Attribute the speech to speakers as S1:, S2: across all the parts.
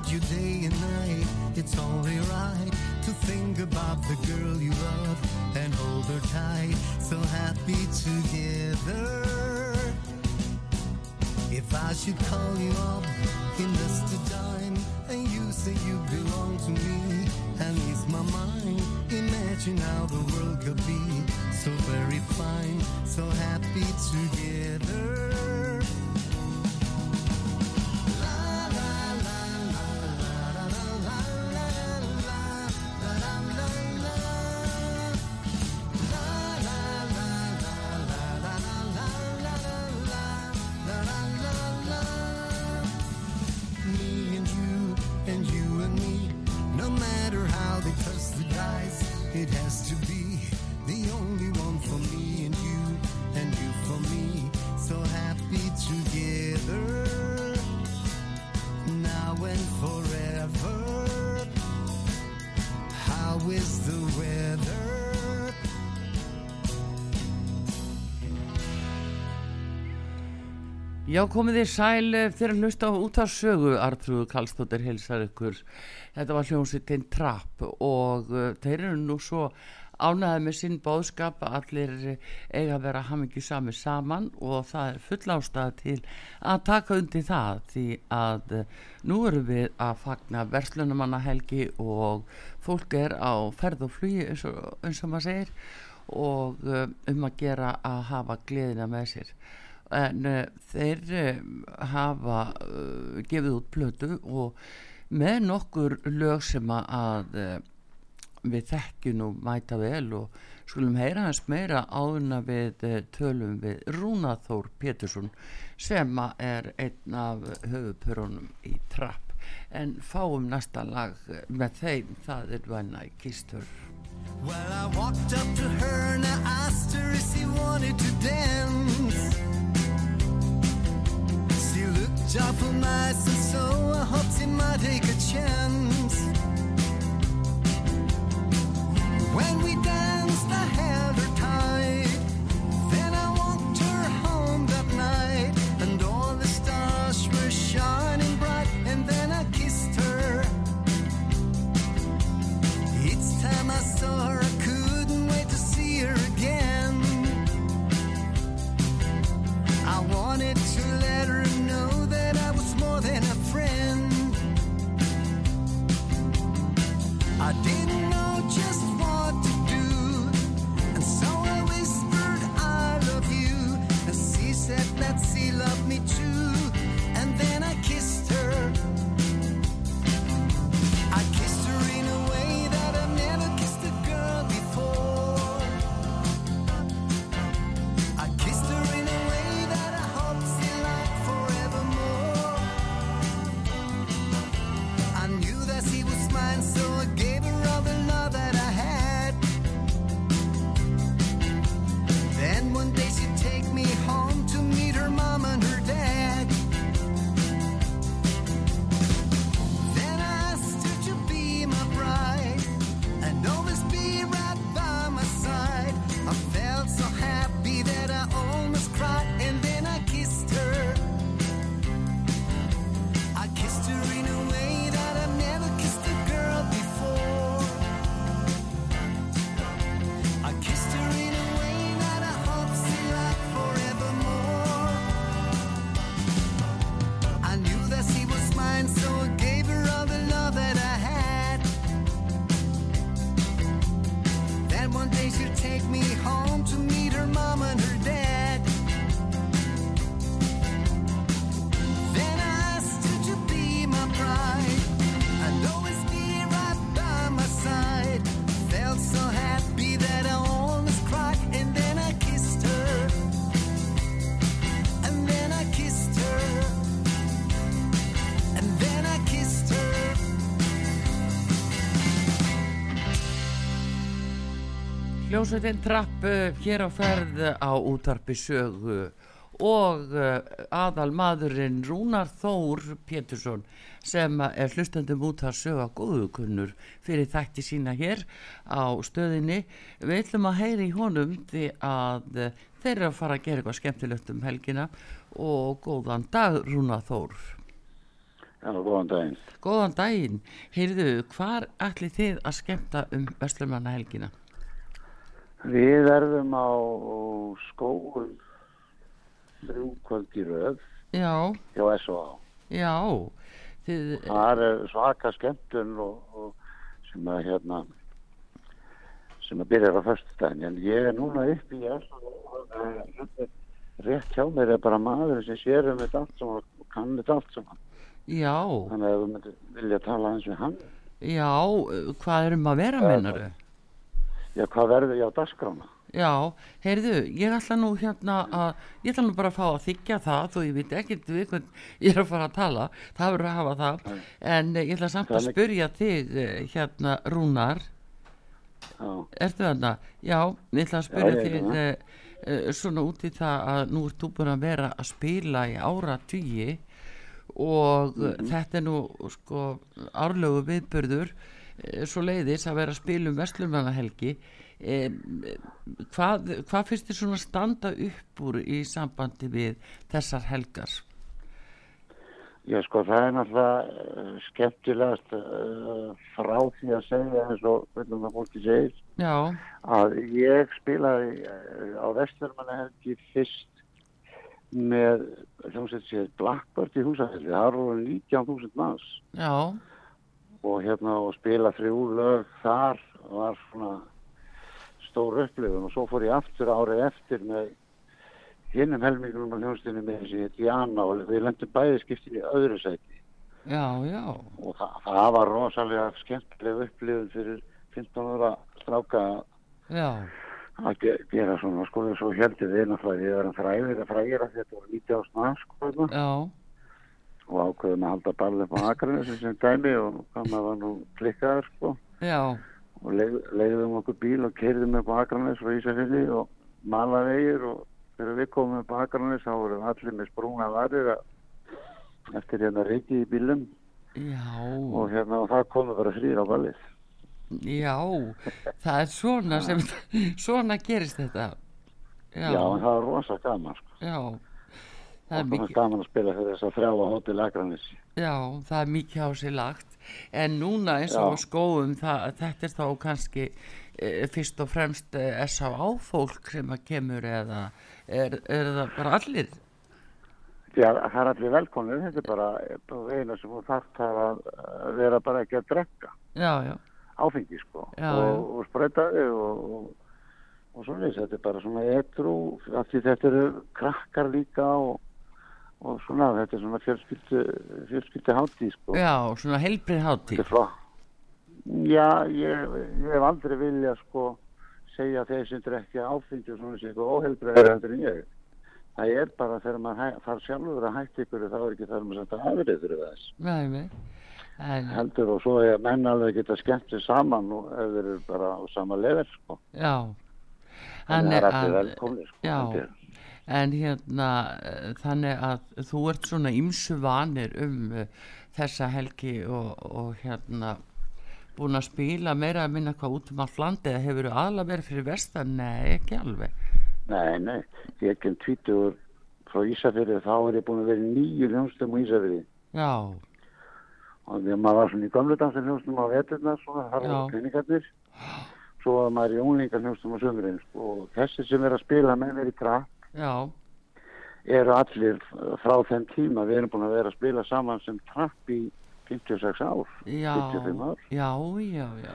S1: About you day and night. It's only right to think about the girl you love and hold her tight. So happy together. If I should call you up, invest a dime, and you say you belong to me, and ease my mind. Imagine how the world could be so very fine, so happy together.
S2: Já, komið þið sæl eh, þegar að hlusta á út af sögu Artrúðu Kallstóttir heilsar ykkur. Þetta var hljómsveitin Trapp og uh, þeir eru nú svo ánæði með sinn bóðskap allir eh, eiga að vera hamingi sami saman og það er full ástæða til að taka undir það því að nú erum við að fagna verslunumanna helgi og fólk er á ferð og flugi eins og, eins og maður segir og um að gera að hafa gleðina með sér en uh, þeir uh, hafa uh, gefið út plötu og með nokkur lög sem að við þekkjum nú mæta vel og skulum heyra hans meira áðuna við tölum við Rúnaþór Pétursson sem er einn af höfupörunum í trapp en fáum næsta lag með þeim það er I Kissed Her
S1: Well, I walked up to her and I asked her if she wanted to dance. Awful nice and so I hoped she might take a chance. When we danced, I held her tight. Then I walked her home that night, and all the stars were shining bright. And then I kissed her. Each time I saw her, I didn't
S2: Hljómsveitin Trapp uh, hér á ferð á útarpi sögu og uh, aðal maðurinn Rúnar Þór Pétursson sem er hlustandum út að söga góðukunnur fyrir þætti sína hér á stöðinni. Við ætlum að heyra í honum því að uh, þeir eru að fara að gera eitthvað skemmtilegt um helgina og góðan dag Rúnar Þór.
S3: Já, góðan daginn.
S2: Góðan daginn. Heyrðu, hvar ætli þið að skemmta um Vestlumanna helgina?
S3: Við verðum á skóum þrjúkvöld í röð
S2: Já,
S3: hjá S.O.A.
S2: já, þið,
S3: Það er svaka skemmtun og, og sem að hérna sem að byrja á föstudaginn en ég er núna upp í S.O.A. rétt hjá mér er bara maður sem sér um þetta allt saman og kann þetta allt saman
S2: já,
S3: þannig að þú myndir vilja tala eins við hann
S2: já, hvað erum að vera mennaru?
S3: Já, hvað verður ég á dagskrána?
S2: Já, heyrðu, ég ætla nú hérna að, ég ætla nú bara að fá að þykja það þó ég veit ekkert við hvern ég er að fara að tala, það verður að hafa það. En eh, ég ætla samt að spyrja þig eh, hérna Rúnar.
S3: Já,
S2: ertu þarna? Já, ég ætla að
S3: Já, er
S2: þig uh, uh, svona út í það að nú ert þú búin að vera að spila í ára tugi og mm þetta er nú sko árlegu viðbörður svo leiðis að vera að spila um Vestlumanahelgi e, hvað, hvað finnst þér svona standa upp úr í sambandi við þessar helgar?
S3: Já, sko, það er náttúrulega uh, skemmtilegast uh, frá því að segja eins og hvernig það fólki segir.
S2: Já,
S3: að ég spilaði á Vesturmanna helgi fyrst með hljómsveit sér Blackbird í húsafélagi, það voru 19.000 manns.
S2: Já,
S3: og hérna og spila þrjú lög þar var svona stór upplifun. Og svo fór ég aftur árið eftir með hinnum helmingunum á hljómsveitinu með þessi hétt Jana og við lendum bæði skiptin í öðru sæti.
S2: Já, já.
S3: Og það, það var rosalega skemmtileg upplifun fyrir 15 ára stráka að ge- gera svona sko svo heldur við náttúrulega við erum fræðir að fræðir að þetta voru 90 ás maður sko þarna.
S2: já,
S3: og ákveðum að halda ball upp á Akranes sem dæmi og það var nú klikkaður sko.
S2: Já,
S3: og leið, leiðum okkur bíl og keirðum upp á Akranes frá Ísafjörði og malavegir og þegar við komum upp á Akranes þá vorum allir með sprungna varir eftir hérna reiki í bílum
S2: já.
S3: Og hérna og það komum bara þrýr á ballið.
S2: Já, það er svona sem svona gerist þetta. Já,
S3: já, það var rosa gaman sko.
S2: Já það er mikið
S3: gaman að spila fyrir þess að þrjáa hótel Akranes
S2: Já, það er mikið á sig lagt. En núna eins og
S3: Já.
S2: skóum það, þetta er þá kannski e, fyrst og fremst e, S.A.A. fólk sem að kemur eða er, er það bara allir?
S3: Já, það er allir velkomnir, þetta er bara, eina sem það að að vera bara ekki að drekka.
S2: Já, já,
S3: áfengi sko.
S2: Já,
S3: og, og spröytaði og, og, og svo leys, þetta er bara svona etru þetta eru krakkar líka og, og svona þetta er svona fjölskyldu, fjölskyldu hátíð sko.
S2: já, svona heilbrið
S3: Þetta
S2: hátíð.
S3: Já, ég, ég hef aldrei vilja sko segja þeir sem drekja áfengi og svona sé eitthvað óheilbreyður heldur en ég. Það er bara þegar maður þarf sjálfur að hætta ykkur þá er ekki þar maður senda afrið fyrir þess.
S2: Nei, nei en,
S3: heldur og svo er að menn alveg geta skemmt sér saman og þeir eru bara á sama level sko.
S2: Já
S3: að það er allir
S2: að,
S3: velkomni sko.
S2: já. En hérna eh, þannig að þú ert svona ymsu vanir um uh, þessa helgi og, og hérna búin að spila meira að minna hvað út um allt landi eða hefur aðla verið fyrir vestan? Nei, ekki alveg
S3: Nei, nei, ég kem tvítugur frá Ísafyrði þá er ég búin að vera nýju hljómsdum á Ísafyrði
S2: Já,
S3: og að maður var svona í gamlu dansar hljómsdum á veturna svona þar
S2: Já.
S3: var peningarnir svo var maður í unglingar hljómsdum á sömurinn sko. og þessi sem er að spila með mér í trapp
S2: já,
S3: eru allir frá þeim tíma við erum búin að vera að spila saman sem trapp í 56 ár
S2: já.
S3: 55 ár.
S2: Já, já, já.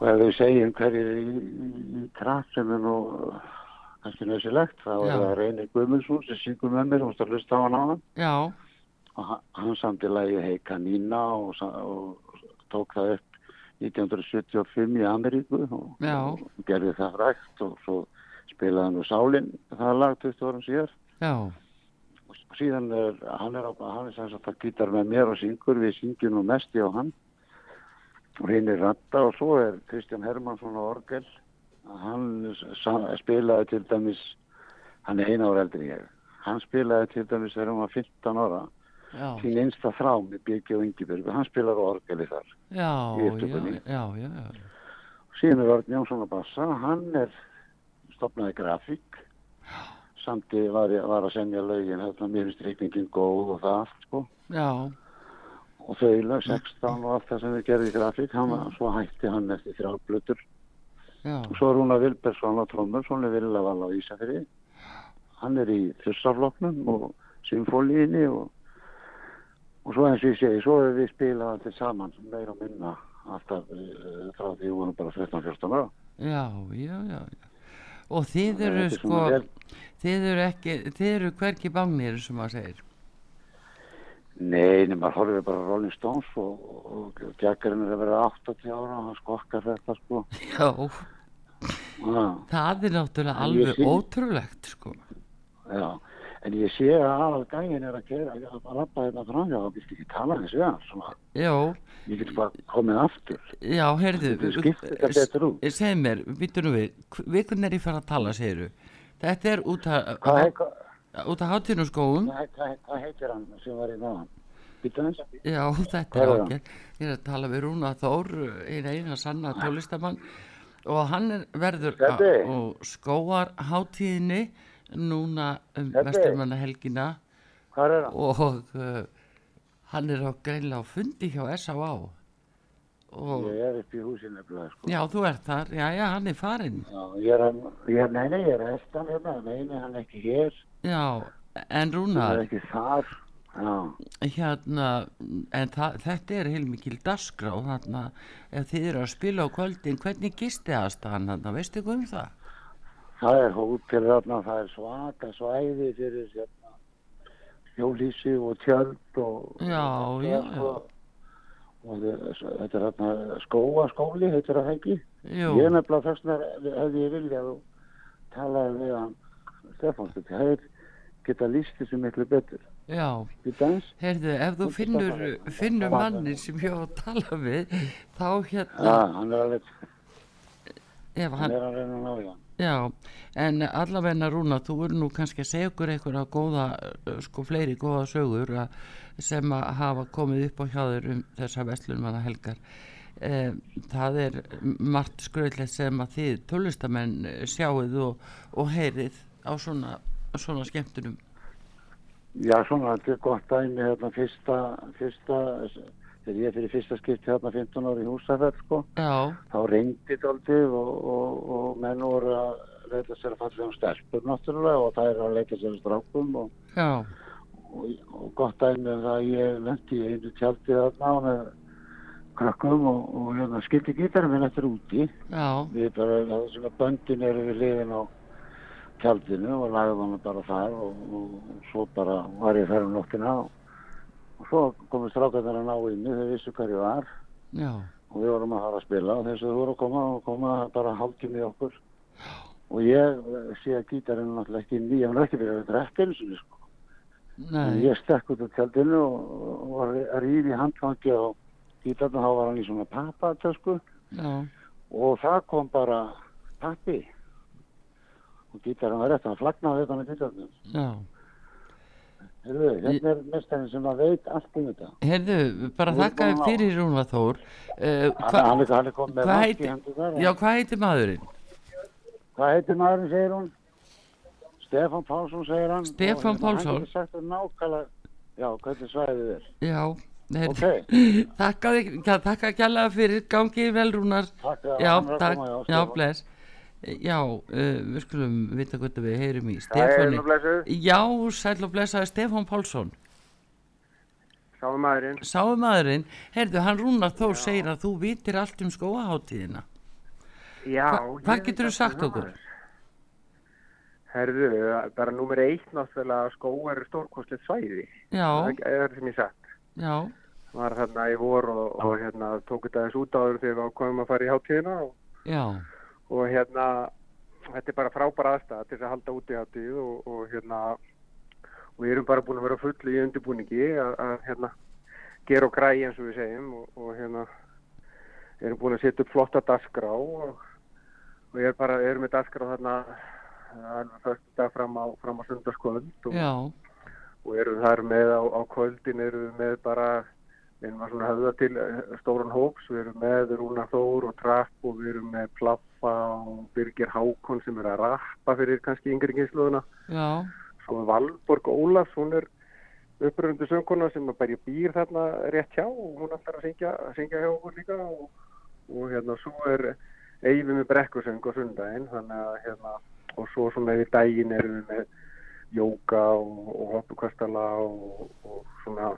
S3: Og ef við segjum hverjir í, í, í trapp sem er nú uh, kannski nöðsilegt þá er það Reynir Guðmundsson sem syngur með mér og það hlusta á hann á hann
S2: Já,
S3: og hann- hann samti lagi Hey Kanína og, og tók það upp 1975 í Ameríku og, og gerði það frækt og svo spilaði úr Sálin það lag 20 árum síðar.
S2: Já,
S3: og síðan er hann er, er sagt að gítar með mér og syngur við syngjum nú mest í á hann. Og hinn er ratta og svo er Kristján Hermansson á orgel. Hann spilaði til dæmis hann er eina ára eldri ég. Hann spilaði til dæmis þegar hann var 15 ára. Sín einsta þrá með Birgi og Ingibjörg hann spilar á orgeli þar.
S2: Já,
S3: Í
S2: já, já, já,
S3: síðan er Örn Jónsson að bassa hann er stopnaði grafík. Samti var, var að semja lögin hérna mér finnst reikningin góð og það allt sko. Og þau lög 16 og allt það sem við gerði grafík hann, var- svo hætti hann eftir þrjálflutur
S2: já,
S3: og svo er hún að Vilbersson á trómur svona vilja val á Ísafri hann er í þursafloknum og symfólíinni og, og svo eins og ég segi svo hefur við spilað allir saman meira og minna alltaf uh, frá því við vorum bara 13-14 ára.
S2: Já, já, já já. Og þið eru
S3: er
S2: sko
S3: vel-
S2: þið eru ekki, þið eru hvergi bangnir sem maður segir.
S3: Nei, nema horfir bara Rolling Stones og, og Jackarinn er að vera 80 ára og hann skokkar þetta sko.
S2: Já,
S3: ah,
S2: það er náttúrulega alveg ótrúlegt sko.
S3: Já. En ég sé að aðal gægin er að gera að lappa þetta fram já, þá viltu ekki tala við hann svona,
S2: Já,
S3: ég get bara komið aftur.
S2: Já, heyrðu. Segð mér, býttu nú við vikun er ég fara að tala, segiru Þetta er út að út að hátíðnum skóum
S3: hvað, heitir hann sem var í náðan?
S2: Já, þetta er ágætt. Ég er að tala við Rúna Þór, eina eina sanna tólistamann og hann er verður á,
S3: Stebbi?
S2: Núna um
S3: Stebbi?
S2: vesturmanna helgina
S3: Hvað hann?
S2: og uh, hann er á greinlega á fundi hjá S.A.A.
S3: Ég er upp í húsinu nefnilega, sko.
S2: já, þú ert þar, já, já, hann er farinn
S3: Já, ég er að, ég er, nei, nei, ég er að eftir hann hérna, nei, nei, hann er ekki hér,
S2: já, en
S3: hann
S2: Rúnar
S3: er ekki þar, já,
S2: hérna, en þetta er heilmikil dasgrá þarna, ef þið eru að spila á kvöldin, hvernig gisti aðstæðan þarna, veistu hvað um það?
S3: Það er hótel þarna, það er svaka svæði fyrir hérna, hjólísi og tjöld og...
S2: Já,
S3: og,
S2: já,
S3: og, og þe- þetta er hérna skóaskóli, heitir það ekki?
S2: Jú,
S3: Ég er nefnilega þess vegna hefði ég viljað og talaði við hann Stefán, þetta hefur geta líst þessu miklu betur.
S2: já, heyrðu, ef þú finnur, finnur mannin sem ég á að tala við, þá hérna,
S3: hann er alveg,
S2: ef
S3: hann
S2: hann,
S3: er að reyna
S2: já, en allavegna Rúna, þú eru nú kannski að segja okkur einhverja góða, uh, sko fleiri góða sögur að, sem að hafa komið upp á hjá þér um þessa vestlunmanna helgar. Eh, það er margt skröðlegt sem að þið tólistamenn sjáuð og, og heyrið á svona, svona skemmtunum.
S3: Já, svona, þetta er gott dæmi hérna fyrsta, fyrsta, þegar ég fyrir fyrsta skipti hérna 15 ári í húsafell, sko,
S2: Já,
S3: þá reyndi daldið og, og, og menn voru að leita sér að falla um stelpur náttúrulega og það er að leita sér að strákum og, og, og gott dæmi um það að ég lendi í einu tjaldi þarna með krökkum og, og hérna skildi gítarum minn eftir úti.
S2: já,
S3: Við bara, það sem að böndin eru við liðin á tjaldinu og lagðum hann bara þar og, og, og svo bara var ég þar um nóttina og, og svo komið strákarnir að ná mig, þeir vissu hver ég var.
S2: Já,
S3: og við vorum að fara að spila og þess að þú voru að koma og koma bara hálftími í okkur. Og ég eh, sé að gítarinn náttúrulega ekki ný, hann er ekki verið að drekka eins og sko. En ég stekk út á tjaldinu og, og var að rífi handfangi á gítarnu, þá var hann í svona pappatösku.
S2: Já,
S3: og það kom bara pappi. Og gítarinn var rétt, hann flagnaði þetta með gítarnum.
S2: já.
S3: Heyrðu, hérna er mestarinn sem að veit allt um þetta.
S2: Heyrðu, bara þakka
S3: ná.
S2: fyrir Rúna Þór. Uh,
S3: Hann, er- komið með
S2: heitir,
S3: hendur þar.
S2: já, hvað heitir maðurinn?
S3: Hvað heitir maðurinn, segir hún? Stefán Pálsson, segir hann.
S2: Stefán
S3: Og hérna,
S2: Pálsson.
S3: Hann getur sagt það nákvæmlega, já, hvernig svæðið er.
S2: Já, heyrðu,
S3: Ok.
S2: þakka, ja, þakka kjærlega fyrir, gangi vel Rúnar.
S3: Takk
S2: Já, takk,
S3: já,
S2: bless. Já, uh, við skulum vita hvað við heyrum í
S4: Það
S2: Stefáni. Já, sæll og blessaði Stefán Pálsson. Sáu maðurinn, heyrðu, hann Rúnar Þór segir að þú vitir allt um skóaháttíðina.
S4: Já.
S2: Hva- hvað
S4: ég
S2: geturðu
S4: veit
S2: sagt
S4: um
S2: okkur?
S4: það. Herðu, bara númer eitt náttúrulega skó er stórkostlegt svæði.
S2: Já,
S4: Það er það sem ég sagt.
S2: já,
S4: Var þarna í vor og, og hérna tók þetta þess út áður þegar við ákvæmum að fara í hátíðina og,
S2: já,
S4: og hérna þetta er bara frábæra aðstæða til að halda út í hátíð og, og hérna og við erum bara búin að vera fullu í undirbúningi að, að hérna gera og græja eins og við segjum og, og hérna erum búin að setja upp flotta dasgrá og, og ég er bara, erum með dasgrá þarna alveg fyrstu dag fram á, fram á sundarskvöld og, og erum þar með á, á kvöldin erum við með bara við erum að höfða til eh, stóran hóps við erum með Rúna Þór og Trapp og við erum með Plaffa og Birgir Hákon sem er að rappa fyrir kannski yngri kynsluðuna svo Valborg Ólafs, hún er uppröndu söngkona sem að bara býr þarna rétt hjá og hún ætlar að syngja, syngja hjá okkur líka og, og hérna svo er Eyfi með brekkusöng á sundaginn þannig að hérna og svo svona yfir daginn erum við með jóka og, og hoppukastala og, og svona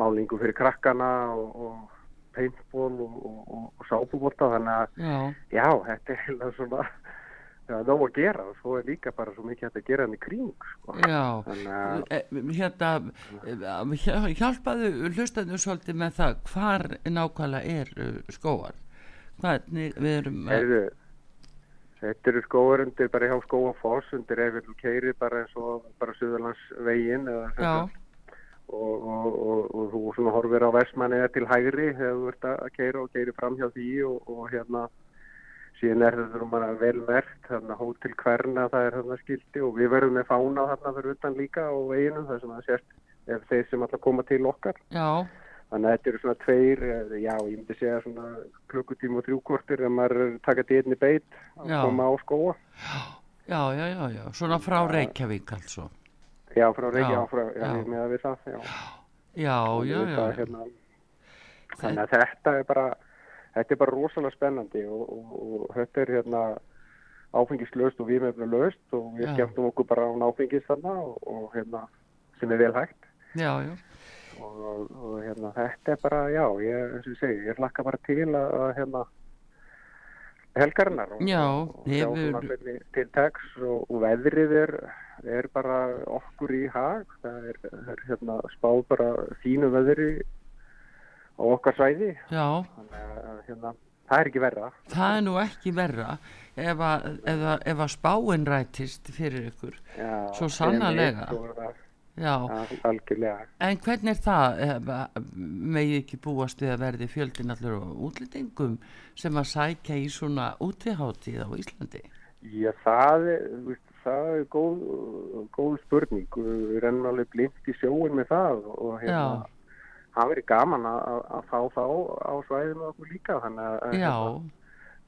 S4: málingu fyrir krakkana og, og paintball og, og, og, sápubólta þannig að
S2: já,
S4: já, þetta er heila svona það er nóg að gera og svo er líka bara svo mikið að gera hann í kring sko.
S2: já.
S4: að
S2: Eh, Hérna, eh, hjá- hjálpaðu hlustaðu svolítið með það, hvar nákvæmlega er skóar? Hvernig við erum... að-
S4: þetta eru skóar undir bara hjá skóafoss undir ef við keiri bara eins og bara Suðurlandsvegin eða sagt. Og, og, og, og þú svona horfir á Vestmann eða til hægri þegar þú ert að keira og keiri fram hjá því og, og hérna síðan er þetta bara vel verkt þarna hótel hverna það er þarna skilti og við verðum með fána þarna fyrir utan líka á veginu þar sem það sést ef þeir sem alltaf koma til okkar
S2: já,
S4: Þannig að þetta eru svona tveir, eh, já, ég myndi segja svona klukkutíma og þrjúkortir ef maður í einni beit að
S2: Já.
S4: koma á skóa.
S2: Já, já, já, já, svona frá Reykjavík altså.
S4: Já, frá Reykjavík, frá, já,
S2: já.
S4: með að við það, já.
S2: Já, já, já,
S4: það, hérna, þannig að þetta er bara, þetta er bara rosalega spennandi og, og, og þetta er hérna áfengislaust og við með löst og við skemmtum okkur bara án áfengis þarna og, og hérna, sem er vel hægt.
S2: já, já,
S4: og, og, og hérna, þetta er bara, já, ég, eins og ég segi, ég hlakka bara til að, að hérna, helgarinnar og,
S2: Já,
S4: og sjá
S2: hefur-
S4: svona hvernig til tex og, og veðrið er, er bara okkur í hag, það er, er hérna, spáð bara fínu veðri á okkar svæði, þannig hérna, það er ekki verra.
S2: það er nú ekki verra ef að, ef að, ef að spáin rætist fyrir ykkur.
S4: Já,
S2: Svo sannarlega. en hvernig er það, megi ekki búast við að verði fjöldin allur á útlendingum sem að sækja í svona útiháttíð á Íslandi?
S4: Já, það það er góð, góð spurning. Við rennum alveg blind í sjóin með það og hérna,
S2: Já.
S4: það verið gaman að, að- að fá þá á svæðinu okkur líka. Þannig að að, hérna,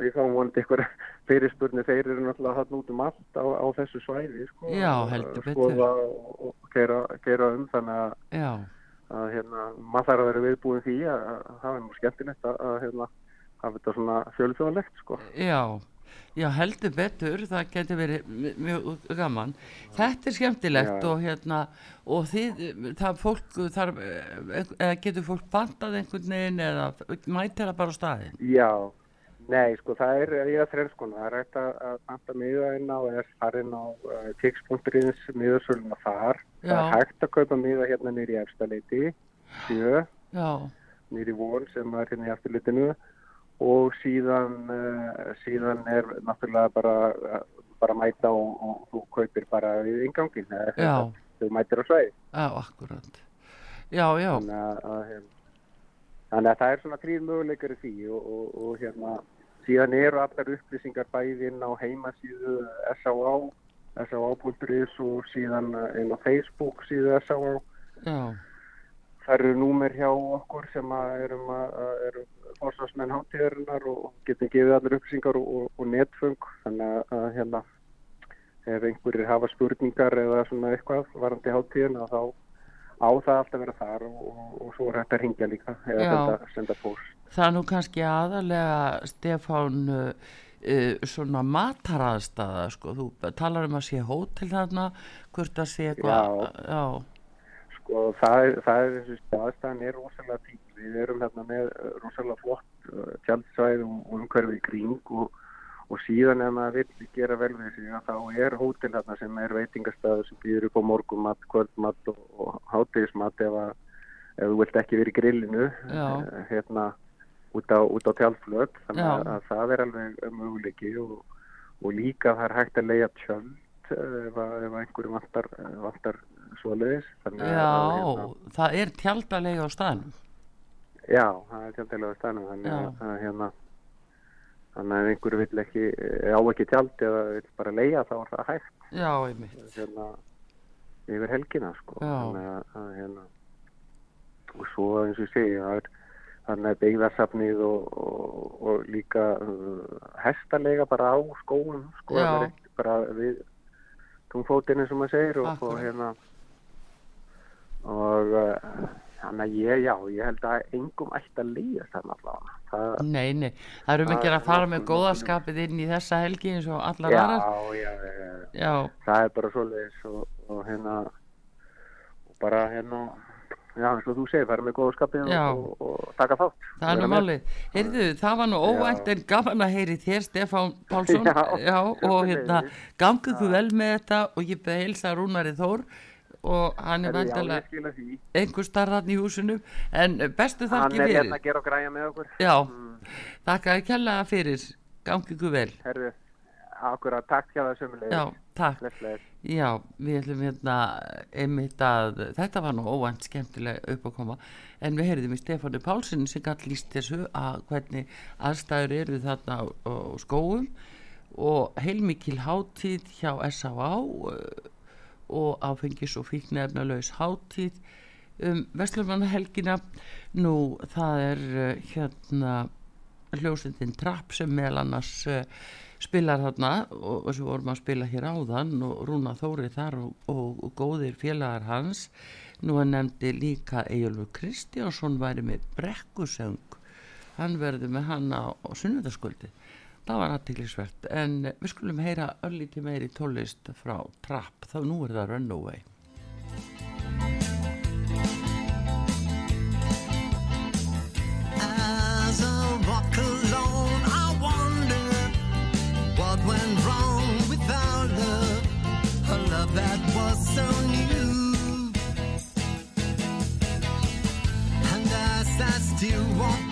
S4: við fáum vonandi eitthvað fyrirspurni, þeir eru náttúrulega hann út um allt á, á þessu svæði. Sko,
S2: Já, heldur betur.
S4: Og, gera, gera um þannig að,
S2: já,
S4: að hérna, maður þarf að vera viðbúin því að, að það er nú skemmtilegt að, að hérna, hafa þetta svona fjölþjóðalegt, sko.
S2: já, já, heldur betur, það getur verið mjög gaman. Þetta er skemmtilegt
S4: Já.
S2: og hérna, og þið, það fólk þarf, eða getur fólk bandað einhvern veginn eða mætir það bara á staðinn?
S4: Já, nei, sko, það er í að þrennskona, það er hægt að, að panta miða inn á eða farin á tix.ins miðasöluna þar. Það
S2: Já.
S4: er hægt að kaupa miða hérna nýri efstaleiti, sjö,
S2: Já,
S4: nýri von sem er hérna í eftirlitinu og síðan, uh, síðan er náttúrulega bara, uh, bara mæta og, og þú kaupir bara við ingangin, þú mætir á sveið.
S2: já, akkurat. Já, já,
S4: þannig að, hérna, þannig að það er svona þrýr möguleikar í því og, og, og hérna síðan eru allar upplýsingar bæði inn á heimasíðu S.A.A. S.A.A.is og síðan inn á Facebook síðu S.A.A. Það eru númer hjá okkur sem að erum, að erum fórsvarsmenn hátíðarinnar og getum gefið allar upplýsingar og, og, og netfung þannig að, að hérna ef einhverjir hafa spurningar eða svona eitthvað varandi hátíðina þá á það alltaf að vera þar og, og, svo er hægt að ringja líka eða
S2: Já.
S4: senda, senda post.
S2: það er nú kannski aðalega Stefán uh, uh, svona mataraðstæða sko, þú talar um að sé hótel þarna hvort að sé eitthvað já,
S4: Sko það er, það er þessu aðstæðan er rosalega fín. Við erum hérna með uh, rosalega flott uh, tjaldsvæð og, umhverfi í kring og, og síðan ef maður vill gera vel við að þá er hótel hérna sem er veitingastæður sem býður upp á morgumat, kvöldmat og, og hátegismat ef, ef þú vilt ekki verið í grillinu
S2: Já.
S4: eh, hérna út á, út á tjaldflöt. Þannig að, að það er alveg möguleiki og, og líka það er hægt að leia tjöld eh, ef, ef einhverju vantar, eh, vantar svoleiðis.
S2: Já
S4: hérna,
S2: það er tjaldalega á staðnum
S4: Já, það er tjaldilega stannum þannig að, hérna þannig að einhverju vill ekki á ekki tjald eða vill bara leia þá er það hægt.
S2: Já, einmitt.
S4: Hérna yfir helgina sko. Þannig að, að hérna og svo eins og ég er þannig að beigðarsafnið og, og, og líka uh, hestalega bara á skóum sko það er ekki bara við tungfótinu sem maður segir og, og hérna og uh, þannig að ég, já, ég held að engum ætti að líða þannig allavega. Það,
S2: nei, nei, það eru mikið að fara með góðaskapið inn í þessa helgi eins og allar
S4: já,
S2: aðrar.
S4: já, já, já,
S2: já,
S4: það er bara svoleiðis og, og hérna og bara hérna já eins og þú segir, fara með góðskapið
S2: Já.
S4: og, og, taka þátt.
S2: Það er nú málið. Heyrðu, það var nú
S4: Já.
S2: óvænt en gaman að heyri þér Stefán Pálsson.
S4: Já,
S2: og hérna gangið þú vel með þetta og ég beði heilsa Rúnari Þór. og hann er
S4: því.
S2: einhver starðan í húsinu. En bestu
S4: hann
S2: þakki
S4: er
S2: fyrir.
S4: hérna að gera og græja með okkur.
S2: Já,
S4: Mm.
S2: þakka að kella fyrir. Gangið þú vel.
S4: Herðu, akkurat takk hjá það sömulegis
S2: já, takk.
S4: Bless,
S2: Já, við ætlum hérna einmitt að þetta var nú óvænt skemmtilega upp að koma en við heyrðum í Stefáni Pálsson sem gætt líst þessu að hvernig aðstæður eru þarna á, á skóum og heilmikil hátíð hjá S.A.A. og áfengis og fíknefnalaus hátíð um Vestlurmannahelgina nú það er uh, hérna hljósindin Trapp sem meðal annars uh, spilar þarna og, og sem vorum að spila hér áðan og Rúna Þóri þar og, og, og góðir félagar hans. Nú hann nefndi líka Eyjólfur Kristjánsson væri með brekkusöng. Hann verður með hann á, sunnudaskuldi það var aðtiklisvert en við skulum heyra örlítið meiri tólist frá Trapp. Þá nú er það Runaway.
S1: As I walk alone, I wonder what went wrong with our love, a love that was so new. And as I still walk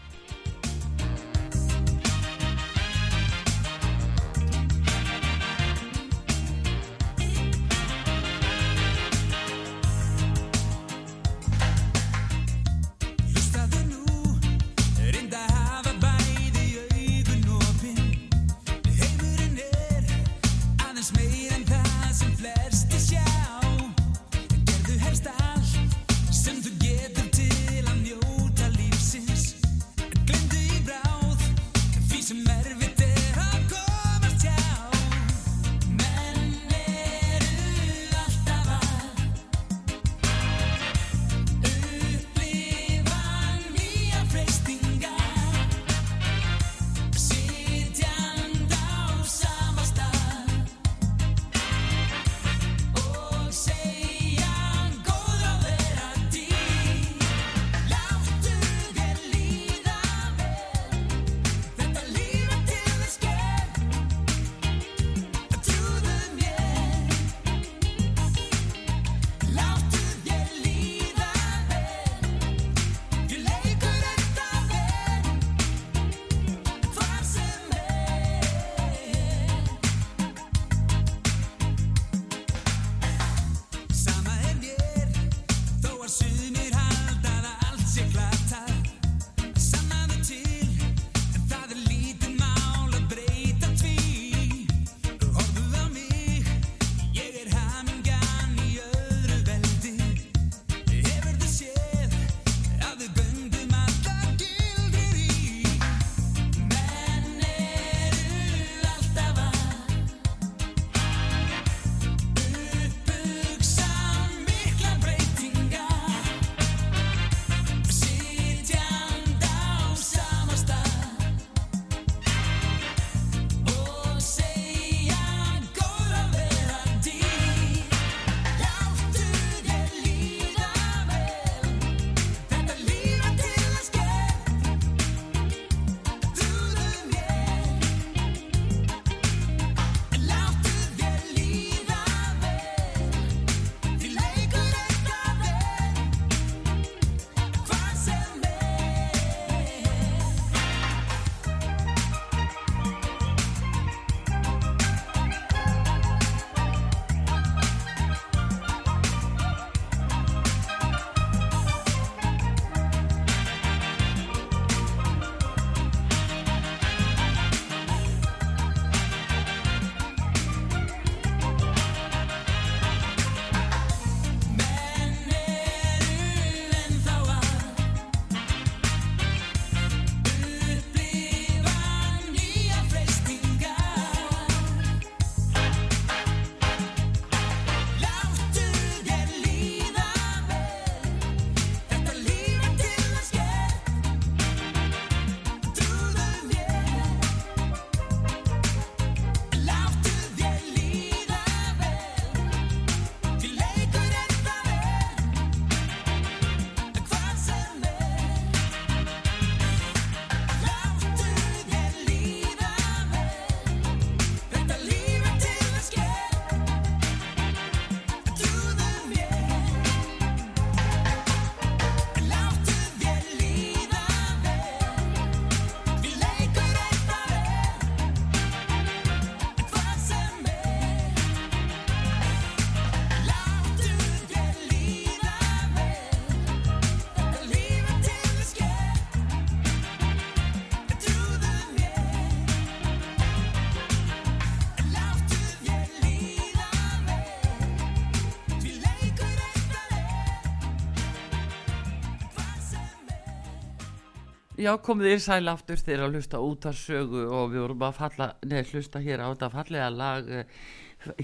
S2: Já, komið þér sæl aftur þegar að hlusta út af sögu og við vorum að falla, neð, hlusta hér á þetta fallega lag eh,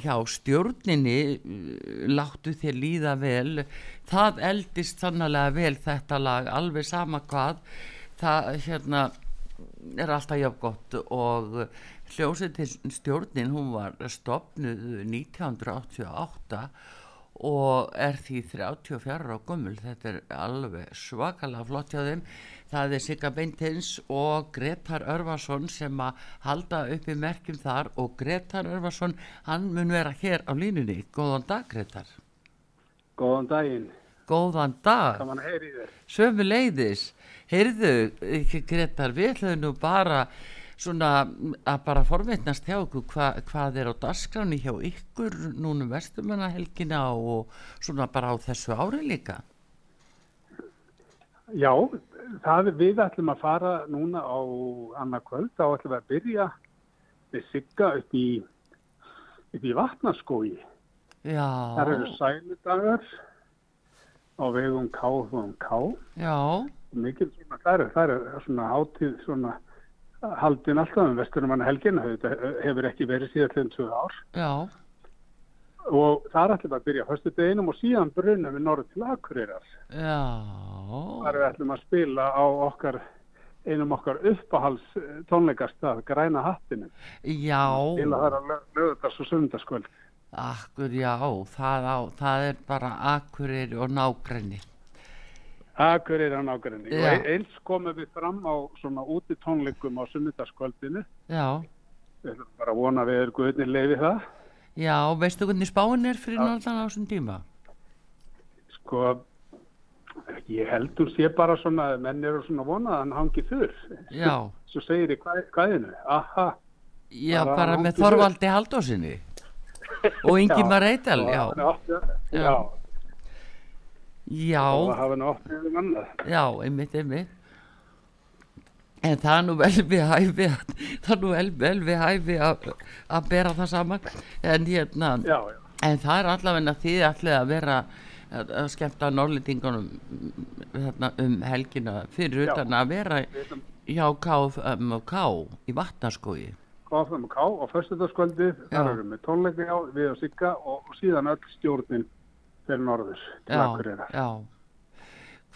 S2: hjá stjórninni, eh, láttu þér líða vel, það eldist sannlega vel þetta lag, alveg sama hvað, það hérna er alltaf jafn gott og hljósetin stjórnin, hún var stopnuð 1988 og er því 34 á gömul. Þetta er alveg svakalega flott hjá þeim það er Sigga Beintins og Gretar Örvarsson sem að halda upp í merkjum þar og Gretar Örvarsson hann mun vera hér á línunni. Góðan dag Gretar.
S5: Góðan daginn,
S2: góðan dag. Sömu leiðis heyrðu ekki Gretar við ætlum nú bara svona að bara forveitnast hjá ykkur hva, hvað er á dagskráni hjá ykkur núna vestumannahelgina og svona bara á þessu ári líka
S5: Já, það við ætlum að fara núna á annað kvöld, þá ætlum við að byrja við sigga upp í, upp í vatnaskói.
S2: já,
S5: Það eru sæludagar á vegum K og K.
S2: já,
S5: Mikið svona, það eru, það eru svona hátíð svona haldin alltaf um vesturumanna helgina, þetta hefur ekki verið síðan til tvö ár.
S2: já
S5: Og það ætlum við að byrja fyrstu deginum og síðan brunum við norður til Akureyrar. þar við ætlum að spila á okkar einum okkar uppáhals eh, tónleikastað, græna hattinu
S2: já,
S5: spila þar að lögðars og sundarskvöld
S2: akkur já. Það, á, það er bara akkurir og nágrenni.
S5: Akureyri og
S2: Já.
S5: e- eins komum við fram á svona úti tónleikum á sundarskvöldinu
S2: já,
S5: við ætlum bara að vona að við erum guðnir leiði það
S2: já, veistu hvernig spáin er fyrir norðan á þessum tíma?
S5: Sko ég heldur sé bara svona að menn eru svona vonað að hann hangi þurr
S2: já,
S5: svo segir í hvað, hvaðinu aha.
S2: Já,
S5: Bara
S2: bara með. Þorvaldi Haldósinni og Ingimar Eidal
S5: og
S2: já, Já.
S5: já,
S2: já.
S5: Um annað.
S2: Já, einmitt, einmitt. En það er nú vel við hæfi að, það er nú vel, vel við hæfi að, að bera það saman. En hérna,
S5: já, já
S2: en það er allavega því allir að vera að, að skemmta norlendingunum hérna, um helgina fyrir
S5: Já.
S2: utan að vera hjá KFM og K í vatnaskói.
S5: KFM og K á föstudagskvöldið, þar erum við tónleika við og Sigga og, og síðan öll stjórnin fyrir norður til
S2: Já, já.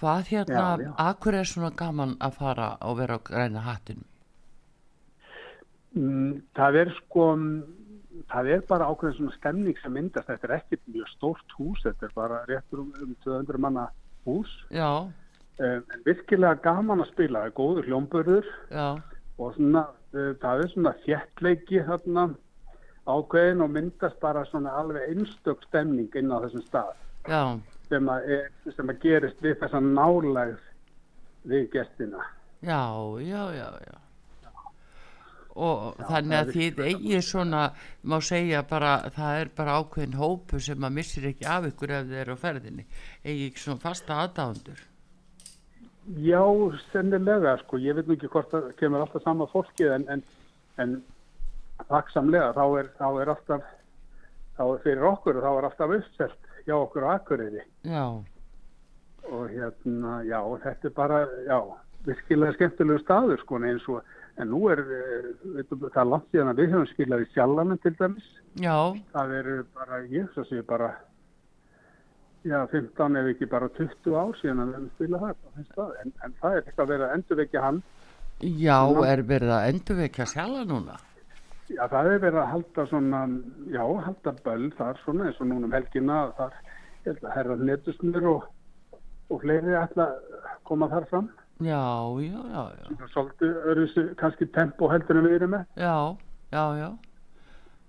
S2: Hvað hérna,
S5: Já, já.
S2: akkur er svona gaman að fara og vera á græna hattinu?
S5: Mm, það er sko, það er bara ákveðin svona stemning sem myndast, þetta er ekkert mjög stórt hús, þetta er bara réttur um, um 200 manna hús,
S2: Já,
S5: um, en virkilega gaman að spila, það er góður hljómbörður og svona, uh, það er svona þjettleiki þarna ákveðin og myndast bara svona alveg einstök stemning inn á þessum stað.
S2: já,
S5: sem að, er, sem að gerist við þessa nálægð við gestina.
S2: Já, já, já, já. Og þannig
S5: það
S2: að þið eigið svona, má segja bara, það er bara ákveðin hópu sem að missir ekki af ykkur ef þið eru á ferðinni. Eigið ekki svona fasta aðdáðundur.
S5: Já, sennilega, sko, ég veit nú ekki hvort það kemur alltaf sama fólkið en, en, en þaksamlega, þá er, þá er alltaf, þá er fyrir okkur, þá er alltaf uppselt hjá okkur á Akureyri.
S2: Já,
S5: og hérna, já, þetta er bara, já, virkilega skemmtilegu staður, sko, eins og, en nú er, eh, veitum, það er langt síðan að við höfum skilað í sjallanum til dæmis,
S2: já,
S5: það eru bara, ég svo sé bara já, 15 ef ekki bara 20 ár síðan að við höfum spilað það en, en það er eitthvað verið að endurvekja hann.
S2: Já, er verið að endurvekja sjala núna.
S5: Já, það er verið að halda svona já, halda böll þar svona eins og núna um helgina þar, ég held að herra netusnur og, og fleiri ætla að koma þar fram
S2: Já, já, já, já,
S5: það svolítið öðru kannski tempo heldur en við erum með
S2: já, já, já.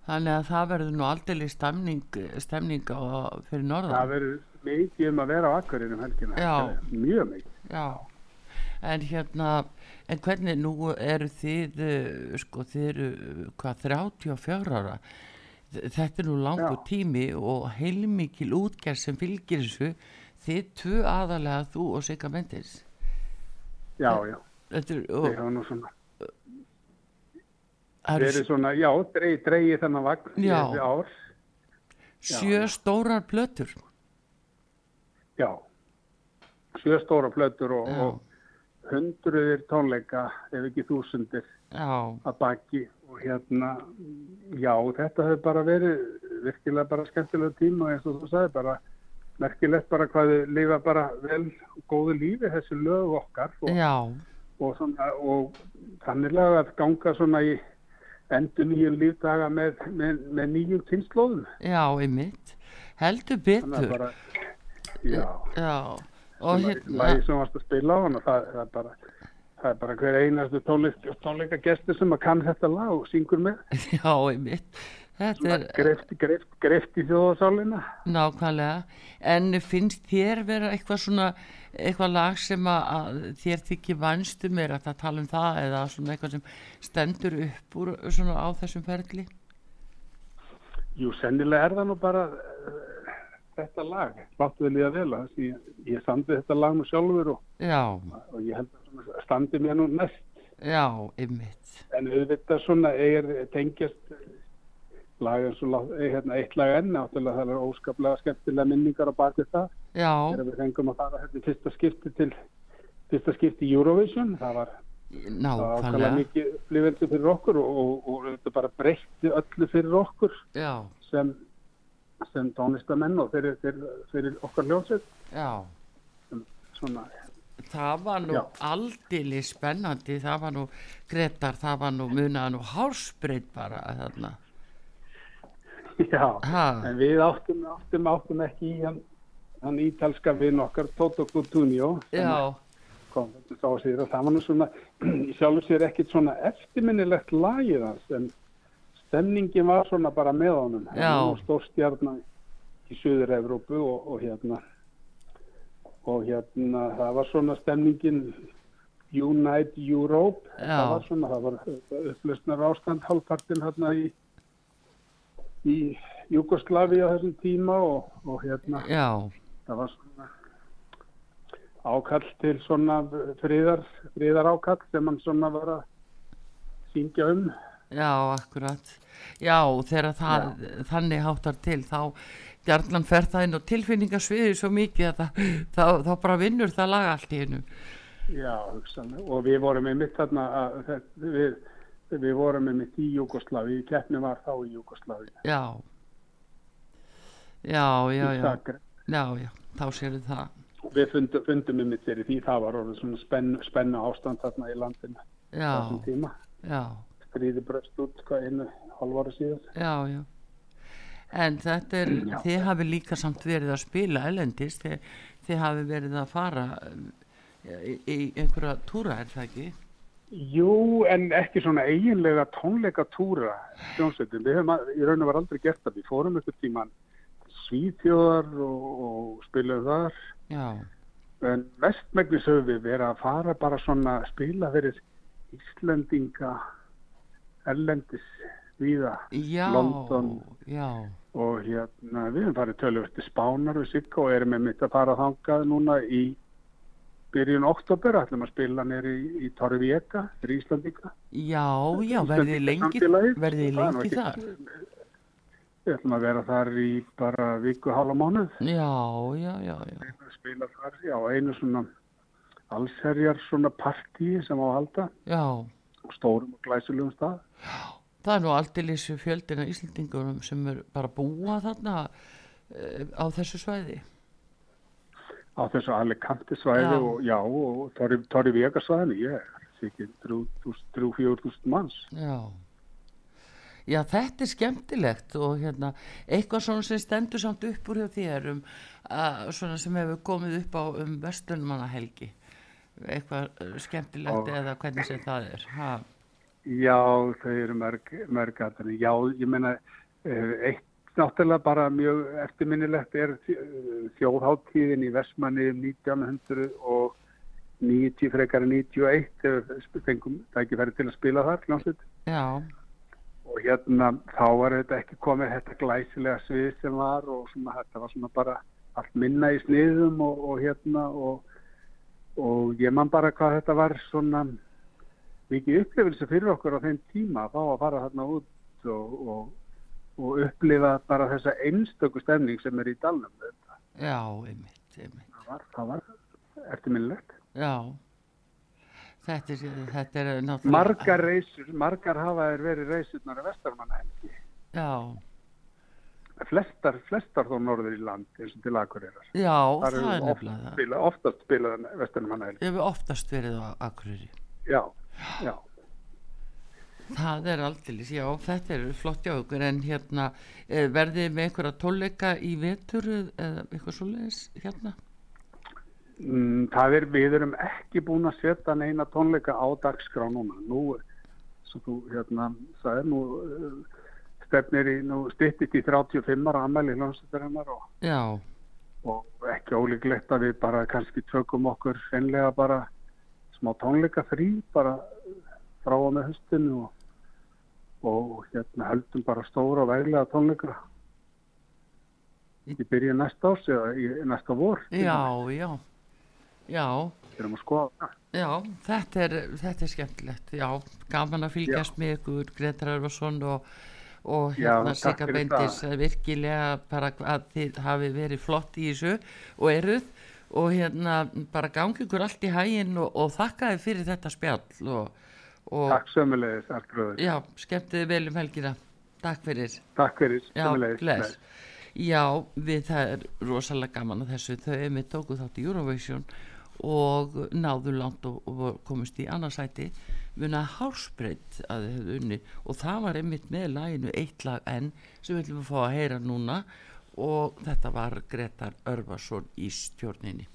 S2: Þannig að það verður nú aldrei stemning, stemning á, fyrir
S5: það
S2: norðan.
S5: verður mikið um að vera á akkurinn um helgina
S2: Já.
S5: mjög mikið
S2: Já, en hérna, en hvernig nú eru þið, eh, sko, þið eru, eh, hvað, 34 ára, þetta er nú langur
S5: Já.
S2: tími og heilmikil útgerð sem fylgir þessu, þið tvö aðalega, þú og Sigga Mendes.
S5: já, já,
S2: Þetta er, og,
S5: nú svona
S2: það eru
S5: svona, já, dreigi, dreigi þennan vagn
S2: Já. sjö stórar plötur.
S5: já, sjö stóra plötur og,
S2: Já.
S5: og hundruðir tónleika ef ekki þúsundir
S2: já,
S5: að baki. Og hérna já, þetta hefur bara verið virkilega bara skemmtilega tíma og eins og þú sagði bara merkilegt bara hvað þau lifa bara vel góðu lífi þessi lög okkar. Og, og, svona, og þannig að ganga svona í endur nýjum lífdaga með, með, með nýjum kynnslóðum
S2: já, einmitt. Heldur betur.
S5: Bara já,
S2: já, og hérna
S5: sem varst að spila á hann og það, það er bara það er bara hver einastu tónleik, tónleika gestur sem að kann þetta lag og syngur með.
S2: Já, einmitt. Þetta er
S5: greft, greft, greft í þjóðasálina
S2: nákvæmlega. En finnst þér vera eitthvað svona eitthvað lag sem að, þér þykir vanstum er að tala um það eða svona eitthvað sem stendur upp úr svona á þessum ferli?
S5: Jú, sennilega er það nú bara þetta lag, láttu þið líða vel að því ég standi þetta lag nú sjálfur og, og ég held að standi mér nú næst
S2: já,
S5: en auðvitað svona er tengjast lag eins og eh, hérna, eitt lag enn náttúrulega það er óskaplega skemmtilega minningar á baki það. Þegar við fengum að fara hérna fyrsta skipti til fyrsta skipti Eurovision það var ákvæmlega mikið upplifendu fyrir okkur og, og, og þetta bara breytti öllu fyrir okkur
S2: já,
S5: sem, sem tónlistamenn og fyrir, fyrir, fyrir okkar svona,
S2: það var nú
S5: Já.
S2: aldili spennandi það var nú Gretar, það var nú munaði nú hálsbreyt bara þarna.
S5: Já
S2: ha,
S5: en við áttum, áttum, áttum ekki í hann, hann ítalska vinn okkar Toto Coutinho kom þetta sá sér og það var nú svona sjálfur sér ekkit svona eftirminnilegt lagið hans en stemningin var svona bara með honum
S2: Já.
S5: stórstjarnar í Suður Evrópu og, og hérna og hérna það var svona stemningin Unite Europe
S2: Já.
S5: það var svona, það var upplösnar ástand hálfpartin hérna í í Júgoslavi á þessum tíma og, og hérna
S2: já,
S5: það var svona ákall til svona friðar, friðar ákall sem hann svona var að syngja um
S2: já, akkurat. Já, þegar það þannig háttar til þá gjarnan fer það inn og tilfinningasviði svo mikið að það, þá, þá bara vinnur það laga allt í hennu
S5: já, hugsanlega, og við vorum með mitt þarna að, við, við vorum með mitt í Júgoslavi, keppni var þá í Júgoslavi
S2: já. Já, já, já, já, já þá sérðu það.
S5: Við fundum, fundum með mitt fyrir því það var orðið svona spenn, spenna ástand þarna í landinu
S2: já,
S5: þessum tíma.
S2: Já
S5: stríði bröst út hvað einu halvara síðan
S2: Já, já. En þetta er, þið hafi líka samt verið að spila elendis, þið, þið hafi verið að fara um, í, í einhverja túra, er það ekki?
S5: Jú, en ekki svona eiginlega tónleikatúra hljómsveitum. Við höfum að- í raun og var aldrei gert það. Við fórum ykkur tíman Svíþjóðar og, og spilaðum þar.
S2: Já,
S5: En við verið að fara bara svona að spila fyrir Íslendinga erlendis viða London.
S2: já,
S5: og hérna við höfum farið tölvöld til Spánar og Sigga og erum með mitt að fara þangað núna í byrjun oktober, ætlum að spila nýri í, í Torrivieka fyrir Íslandinga.
S2: já, já, verðið lengi, verðið
S5: er
S2: lengi þar?
S5: Við ætlum að vera þar í bara viku, hálfa mánuð.
S2: Já, já, já, já,
S5: Spila þar, já, einu svona allserjar svona partíi sem á að halda
S2: já,
S5: stórum og glæsulegum stað.
S2: það er nú aldeilis fjöldina Íslandingunum sem er bara búa þarna uh, á þessu svæði.
S5: á þessu Alicante svæði
S2: Já.
S5: og já, og Torri, Vega svæðinu, ég sé ekki 3-4.000 manns.
S2: Já. Já, þetta er skemmtilegt og hérna, eitthvað svona sem stendur samt upp úr hjá þér um, að, svona sem hefur komið upp á um vestunmannahelgi eitthvað uh, skemmtilegt
S5: Ó.
S2: eða hvernig sem það er ha,
S5: Já, þau eru mörg, mörg aðeins. Já, ég meina, eh, eitt náttúrulega bara mjög eftirminnilegt er eh, þjóðháttíðin í Vestmanni 1990 frekar en 91 þegar fengum tækifæri til að spila þar.
S2: Já,
S5: Og hérna, þá var þetta ekki komið þetta glæsilega svið sem var og svona, þetta var svona bara allt minna í sniðum og, og hérna og, og ég man bara hvað þetta var svona mikið upplifelse fyrir okkur á þeim tíma að fá að fara þarna út og, og, og upplifa bara þessa einstöku stemning sem er í dalnum þetta.
S2: já, einmitt, einmitt
S5: Það var, það var eftirminnilegt.
S2: Já,
S6: þetta er, þetta er náttúrulega
S5: Margar reysur, margar hafa þeir verið reysurnar að vestarmannahelgi.
S6: já,
S5: Flestar, flestar þó norður í land eins og til Akureyrar.
S6: já,
S5: Þar
S6: það er
S5: eru
S6: nefnilega það
S5: spila, oftast spilað vestarmannahelgi.
S6: Ég hef oftast verið á Akureyri
S5: Já, já.
S6: Það er aldeilis, já, þetta er flott hjá ykkur en hérna eh, verðið með einhverja tónleika í vetur eða eitthvað svoleiðis hérna?
S5: Mm, það er, við erum ekki búin að setja neina tónleika á dagskrá núna. Nú, svo þú, hérna, það er nú, uh, stefnir í, nú styttist í 35 ára ammæli hljómsveitarinnar og,
S6: Já,
S5: og ekki ólíklegt að við bara kannski tökum okkur senlega bara smá tónleika frí bara frá og með höstinu og, og hérna höldum bara stóra og veglega tónleika í byrju næsta árs eða í næsta vor.
S6: já, já, já,
S5: erum að skoða það.
S6: já, þetta er, þetta er skemmtilegt, já, gaman að fylgjast með ykkur, Gretar Örvarsson og, og hérna Sigga Bendis, virkilega bara að þið hafi verið flott í þessu og eruð og hérna bara gangi ykkur allt í hæginn og, og þakka þið fyrir þetta spjall og, og
S5: Takk sömulegis, Argröður.
S6: já, skemmtið vel um helgina, takk fyrir.
S5: Takk fyrir, sömulegis.
S6: Já, við það er rosalega gaman að þessu þau er með tóku þátt í Eurovision og náðu langt og, og komist í annarsæti muna hásbreytt að þau hefðu unni og það var einmitt með læginu eitt lag enn sem við ætlum að fá að heyra núna. Og þetta var Gretar Örvarsson í stjórninni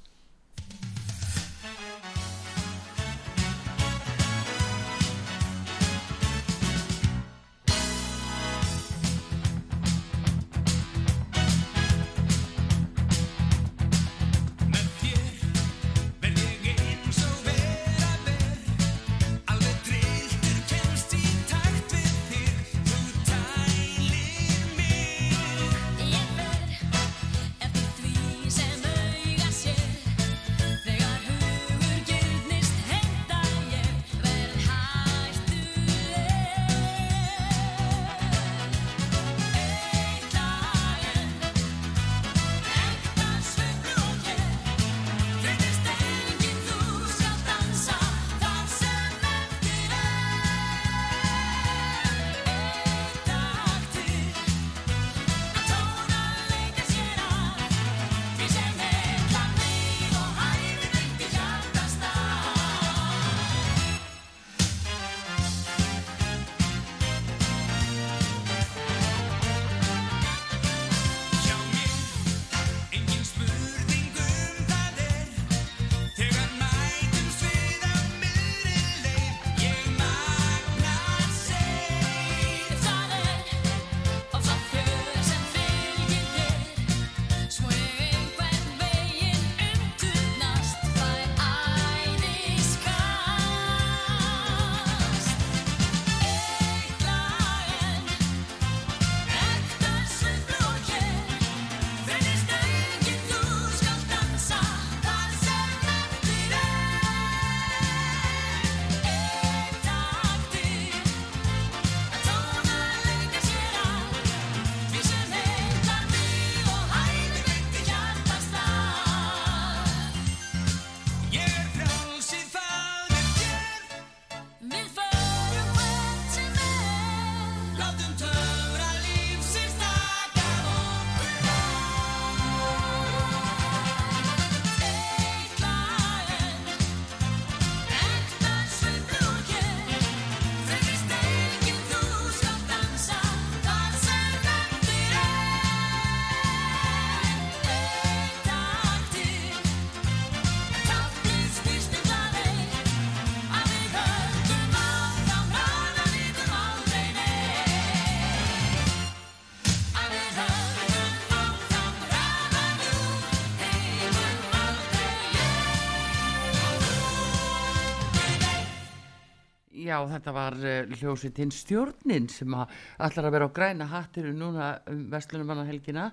S6: Já, þetta var uh, hljósitinn stjórnin sem allar að vera á græna hattiru núna um Vestlunumannahelgina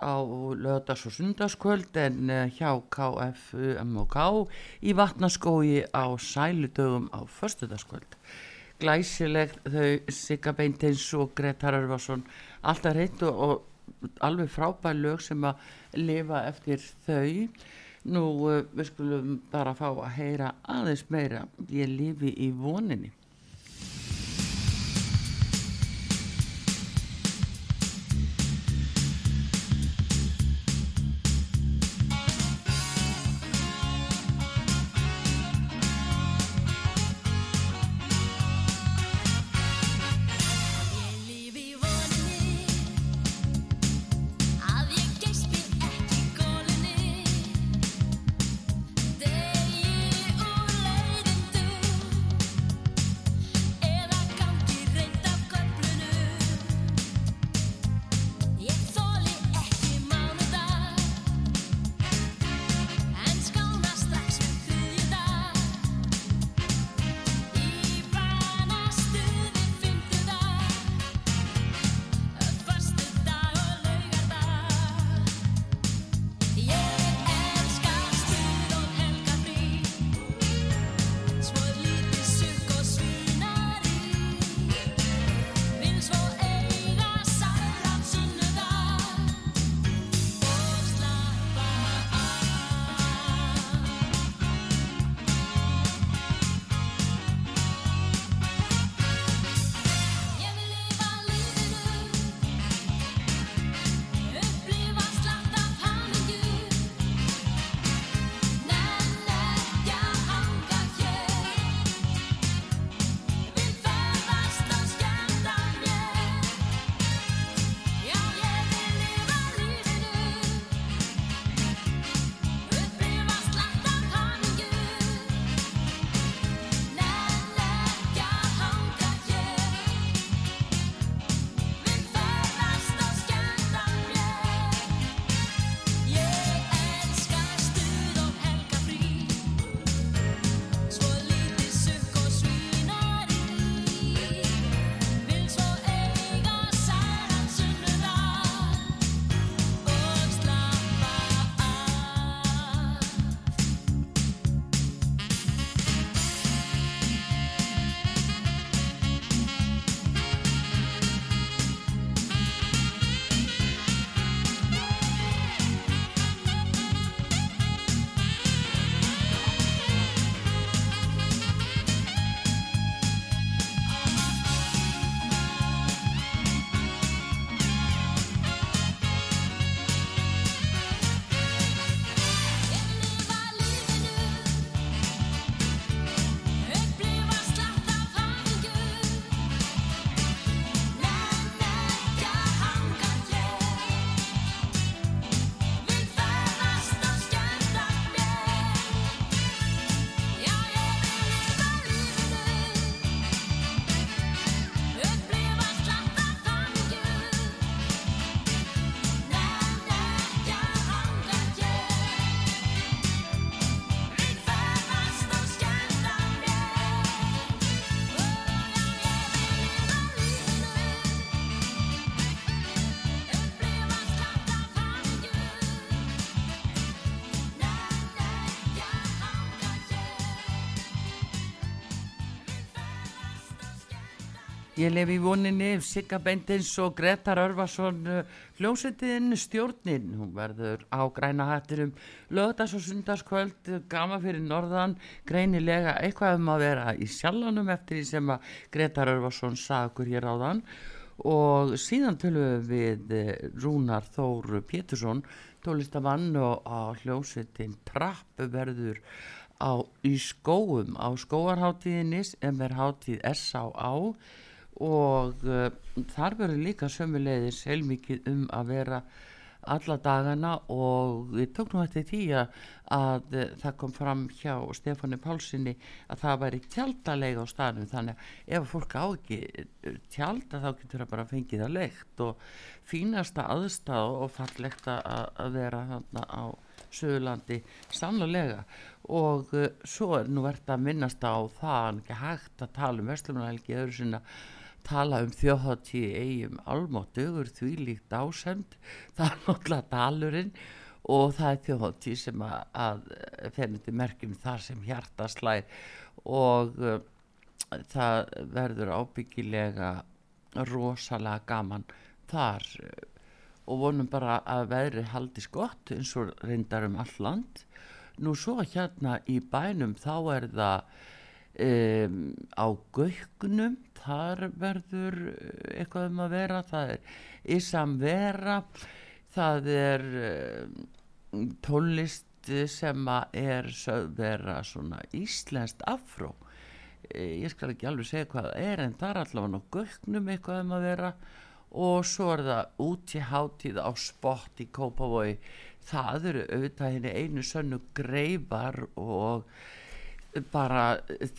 S6: á lögdags og sundarskvöld en uh, hjá KFUMK í vatnaskói á sæludögum á föstudagskvöld. Glæsilegt þau Sigga Beinteins og Gretar Örvarsson alltaf reynd og, og alveg frábær lög sem að lifa eftir þau Nú, uh, við skulum bara fá að heyra aðeins meira. Ég lifi í voninni.
S2: Ég
S6: lifi í voninni Sigga Bendins og Gretar Örvarsson hljómsveitiðin stjórnin. Hún verður á græna hattinum lögdags og sundarskvöld, gama fyrir norðan, greinilega eitthvað um að vera í sjallanum eftir því sem að Gretar Örvarsson sagði okkur hér áðan og síðan tölum við við Rúnar Þór Pétursson, tólistamann og á hljómsveitin Trapp verður á, í skóum á skóarháttíðinni sem er háttíð S.A.A. og uh, þar verður líka sömuleiðis heilmikið um að vera alla dagana og við tók nú eftir því að, eh, það kom fram hjá Stefáni Pálsini að það væri tjaldalega á staðnum. Þannig að ef fólk á ekki eh, tjalda þá getur það bara fengið að leikt og fínasta aðstæð og fallegt að, að vera þarna á Suðurlandi sannlega og uh, svo er nú verðt að minnast á það en ekki hægt að tala um Vestlumnahelgi öðru sinna tala um þjóðháttíð eigum almáttugur því líkt ásend. Það er náttúrulega dalurinn og það er þjóðháttíð sem að, að fennandi merkjum þar sem hjarta slæð og uh, það verður ábyggilega rosalega gaman þar uh,
S2: og vonum bara að veðri haldi skott eins og reyndar um all land. Nú svo hérna í bænum þá er það um, á gaukunum þar verður eh, eitthvað um að vera það er Isam Vera það er um, tónlist sem er vera svona íslenskt afró. Eh, ég skal ekki alveg segja hvað það er en það er allavega á gögnum eitthvað um að vera. Og svo er það út í hátíð á spott í Kópavogi. Það eru auðvitað henni einu sönnu greifar og bara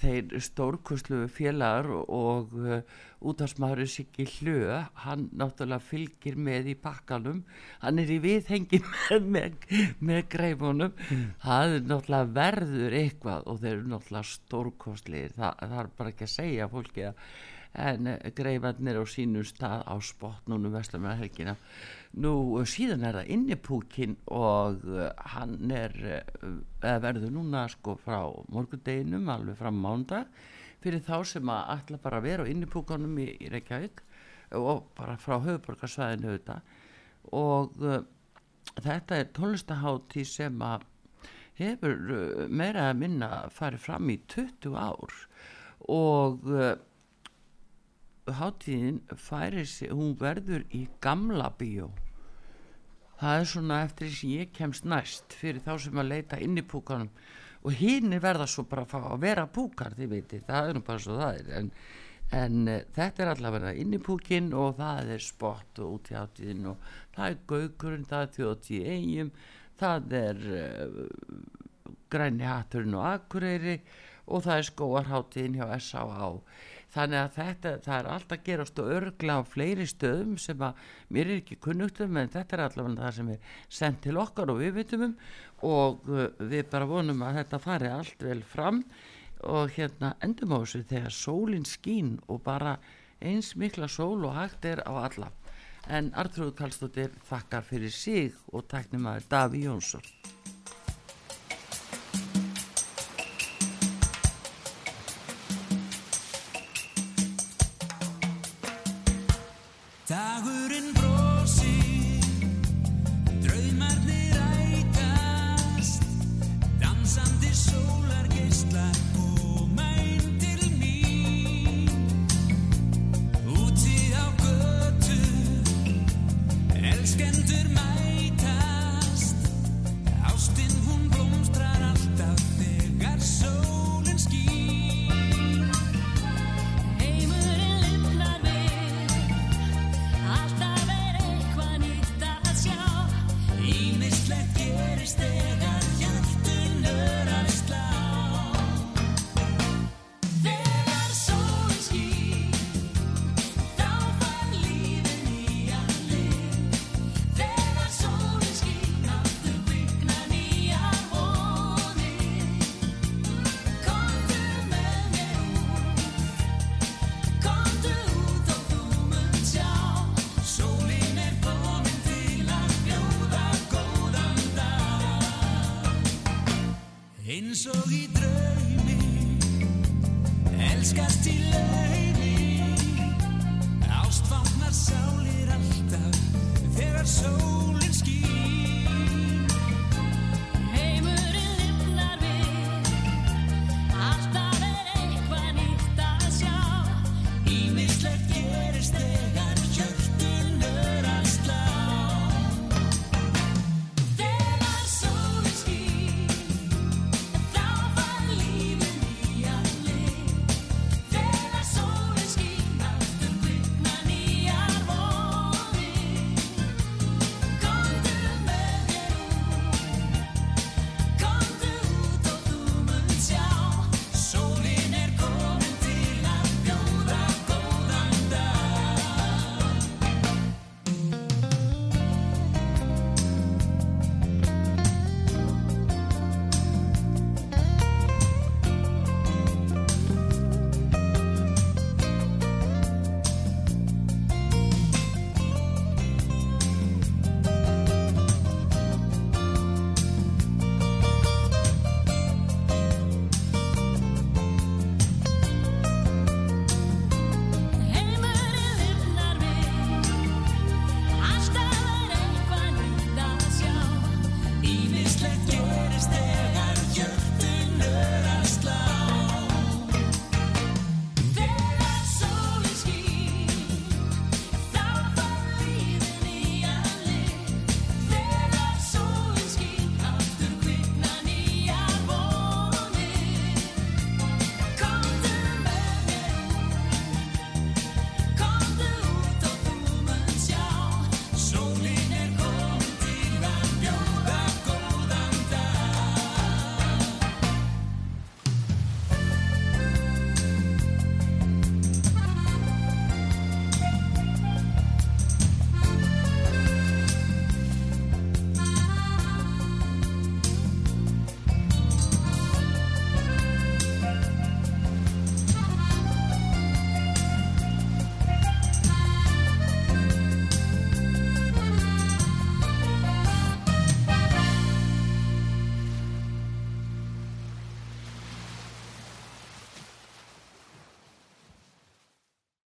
S2: þeir stórkustlu félagar og uh, útafsmaður Siggi Hljö hann náttúrulega fylgir með í pakkanum. Hann er í viðhengi með, með, með greifunum. Það er náttúrulega verður eitthvað og þeir eru náttúrulega stórkostlir það, það er bara ekki að segja fólki að en uh, greifarnir á sínum stað á spott núna vestamæða helgina nú uh, síðan er það innipúkin og uh, hann er verður núna sko frá morgundeginum alveg fram mándag fyrir þá sem að ætla bara vera á innipúkanum í, í Reykjavík og bara frá höfuborgarsvæðinu auðvitað. Og uh, þetta er tónlistahátti sem að hefur meira að minna farið fram í 20 ár. Og uh, hátíðin færir sig, hún verður í gamla bíó. Það er svona eftir sem ég kemst næst fyrir þá sem að leita inn í púkanum. Og hinn verða svo bara að vera púkar þið veitir, það er nú bara svo það er. En, en uh, þetta er allavega inn í púkin og það er spott og út í hátíðin og það er gaukurinn, það er þjótt í eigum það er uh, græni hatturinn og akureyri og það er skóarháttíðin hjá S.A.A. Þannig að þetta, það er alltaf gerast og örgla á fleiri stöðum sem að mér er ekki kunnugt um en þetta er allavega það sem er sendt til okkar og við vitum um og uh, við bara vonum að þetta fari allt vel fram og hérna endum á þessu þegar sólinn skín og bara eins mikla sól og hægt er á alla. En Artrúð Kallstóttir þakkar fyrir sig og tæknum að Daví Jónsson.
S7: Eins